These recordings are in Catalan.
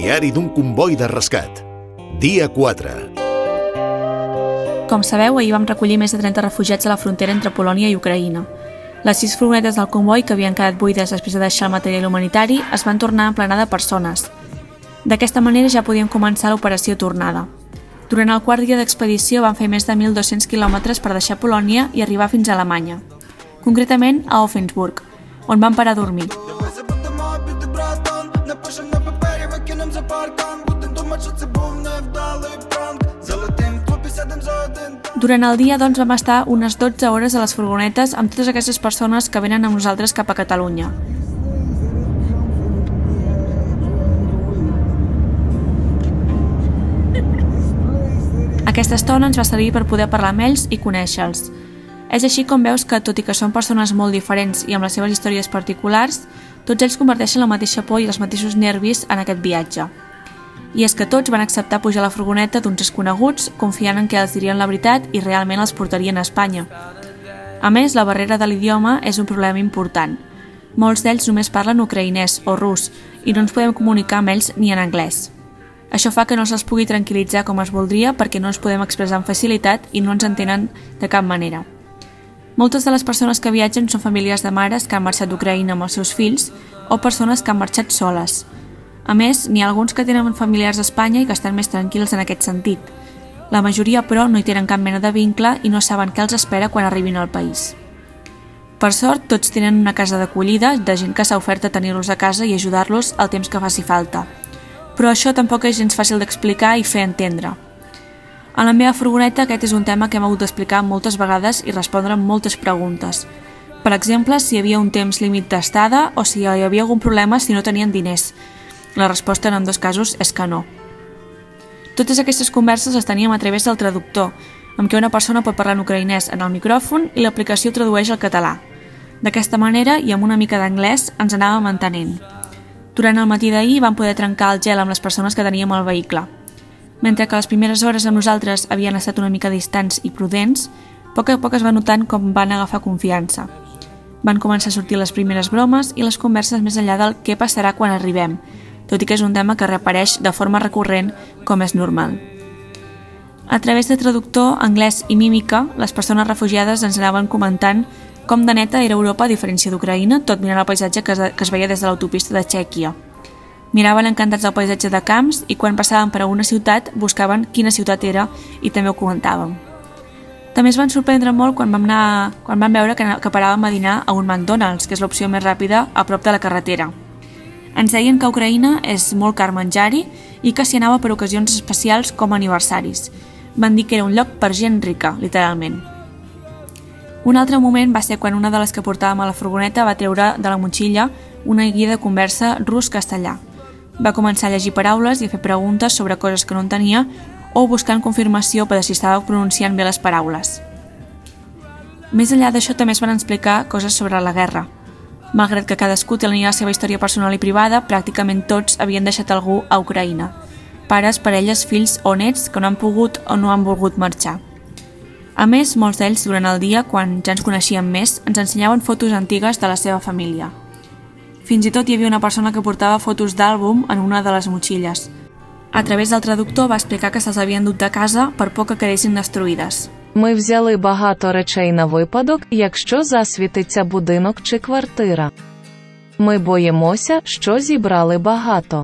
diari d'un comboi de rescat. Dia 4. Com sabeu, ahir vam recollir més de 30 refugiats a la frontera entre Polònia i Ucraïna. Les sis furgonetes del comboi, que havien quedat buides després de deixar el material humanitari, es van tornar a emplenar de persones. D'aquesta manera ja podíem començar l'operació tornada. Durant el quart dia d'expedició van fer més de 1.200 quilòmetres per deixar Polònia i arribar fins a Alemanya, concretament a Offensburg, on van parar a dormir. папері, викинем за паркан Будем думать, що це був невдалий пранк Залетим в клуб і сядем за один Durant el dia, doncs, vam estar unes 12 hores a les furgonetes amb totes aquestes persones que venen amb nosaltres cap a Catalunya. Aquesta estona ens va servir per poder parlar amb ells i conèixer-los. És així com veus que, tot i que són persones molt diferents i amb les seves històries particulars, tots ells converteixen la mateixa por i els mateixos nervis en aquest viatge. I és que tots van acceptar pujar a la furgoneta d'uns desconeguts, confiant en que els dirien la veritat i realment els portarien a Espanya. A més, la barrera de l'idioma és un problema important. Molts d'ells només parlen ucraïnès o rus i no ens podem comunicar amb ells ni en anglès. Això fa que no se'ls pugui tranquil·litzar com es voldria perquè no ens podem expressar amb facilitat i no ens entenen de cap manera. Moltes de les persones que viatgen són famílies de mares que han marxat d'Ucraïna amb els seus fills o persones que han marxat soles. A més, n'hi ha alguns que tenen familiars a Espanya i que estan més tranquils en aquest sentit. La majoria, però, no hi tenen cap mena de vincle i no saben què els espera quan arribin al país. Per sort, tots tenen una casa d'acollida de gent que s'ha ofert a tenir-los a casa i ajudar-los el temps que faci falta. Però això tampoc és gens fàcil d'explicar i fer entendre. A la meva furgoneta aquest és un tema que hem hagut d'explicar moltes vegades i respondre moltes preguntes. Per exemple, si hi havia un temps límit d'estada o si hi havia algun problema si no tenien diners. La resposta en dos casos és que no. Totes aquestes converses les teníem a través del traductor, amb què una persona pot parlar en ucraïnès en el micròfon i l'aplicació tradueix al català. D'aquesta manera, i amb una mica d'anglès, ens anàvem entenent. Durant el matí d'ahir vam poder trencar el gel amb les persones que teníem al vehicle. Mentre que les primeres hores amb nosaltres havien estat una mica distants i prudents, a poc a poc es va notant com van agafar confiança. Van començar a sortir les primeres bromes i les converses més enllà del què passarà quan arribem, tot i que és un tema que reapareix de forma recurrent com és normal. A través de traductor, anglès i mímica, les persones refugiades ens anaven comentant com de neta era Europa a diferència d'Ucraïna, tot mirant el paisatge que es, veia des de l'autopista de Txèquia. Miraven encantats el paisatge de camps i quan passaven per a una ciutat buscaven quina ciutat era i també ho comentàvem. També es van sorprendre molt quan vam, anar, quan vam veure que, que paràvem a dinar a un McDonald's, que és l'opció més ràpida a prop de la carretera. Ens deien que Ucraïna és molt car menjar-hi i que s'hi anava per ocasions especials com aniversaris. Van dir que era un lloc per gent rica, literalment. Un altre moment va ser quan una de les que portàvem a la furgoneta va treure de la motxilla una guia de conversa rus-castellà. Va començar a llegir paraules i a fer preguntes sobre coses que no entenia o buscant confirmació per si estava pronunciant bé les paraules. Més enllà d'això també es van explicar coses sobre la guerra. Malgrat que cadascú tenia la seva història personal i privada, pràcticament tots havien deixat algú a Ucraïna. Pares, parelles, fills o nets que no han pogut o no han volgut marxar. A més, molts d'ells, durant el dia, quan ja ens coneixíem més, ens ensenyaven fotos antigues de la seva família. Fins i tot hi havia una persona que portava fotos d'àlbum en una de les motxilles. A través del traductor va explicar que se'ls havien dut de casa per por que quedessin destruïdes. Ми взяли багато речей на випадок, якщо засвітиться будинок чи квартира. Ми боїмося, що зібрали багато.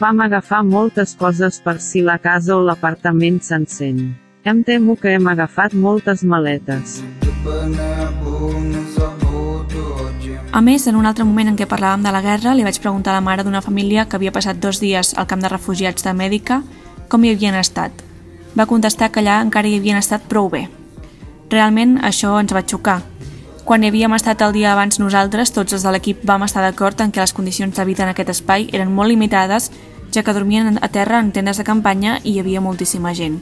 Vam agafar moltes coses per si la casa o l'apartament s'encén. Em temo que hem agafat moltes maletes. A més, en un altre moment en què parlàvem de la guerra, li vaig preguntar a la mare d'una família que havia passat dos dies al camp de refugiats de Mèdica com hi havien estat. Va contestar que allà encara hi havien estat prou bé. Realment, això ens va xocar. Quan hi havíem estat el dia abans nosaltres, tots els de l'equip vam estar d'acord en que les condicions de vida en aquest espai eren molt limitades, ja que dormien a terra en tendes de campanya i hi havia moltíssima gent.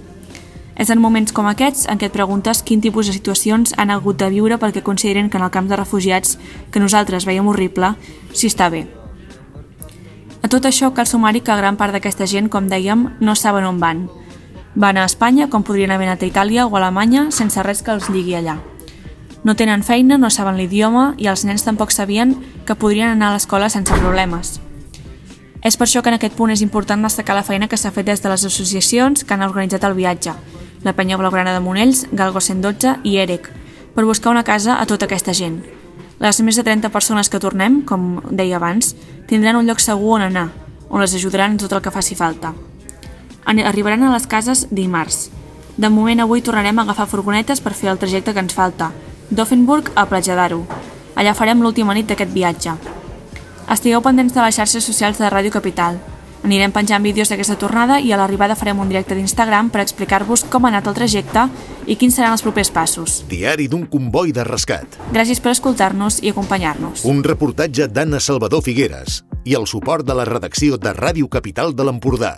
És en moments com aquests en què et preguntes quin tipus de situacions han hagut de viure perquè consideren que en el camp de refugiats, que nosaltres veiem horrible, s'hi està bé. A tot això cal sumar-hi que gran part d'aquesta gent, com dèiem, no saben on van. Van a Espanya com podrien haver anat a Itàlia o a Alemanya sense res que els lligui allà. No tenen feina, no saben l'idioma i els nens tampoc sabien que podrien anar a l'escola sense problemes. És per això que en aquest punt és important destacar la feina que s'ha fet des de les associacions que han organitzat el viatge, la Penya Blaugrana de Monells, Galgo 112 i EREC, per buscar una casa a tota aquesta gent. Les més de 30 persones que tornem, com deia abans, tindran un lloc segur on anar, on les ajudaran en tot el que faci falta. Arribaran a les cases dimarts. De moment avui tornarem a agafar furgonetes per fer el trajecte que ens falta, d'Offenburg a Platja d'Aro. Allà farem l'última nit d'aquest viatge. Estigueu pendents de les xarxes socials de Ràdio Capital. Anirem penjant vídeos d'aquesta tornada i a l'arribada farem un directe d'Instagram per explicar-vos com ha anat el trajecte i quins seran els propers passos. Diari d'un comboi de rescat. Gràcies per escoltar-nos i acompanyar-nos. Un reportatge d'Anna Salvador Figueres i el suport de la redacció de Ràdio Capital de l'Empordà.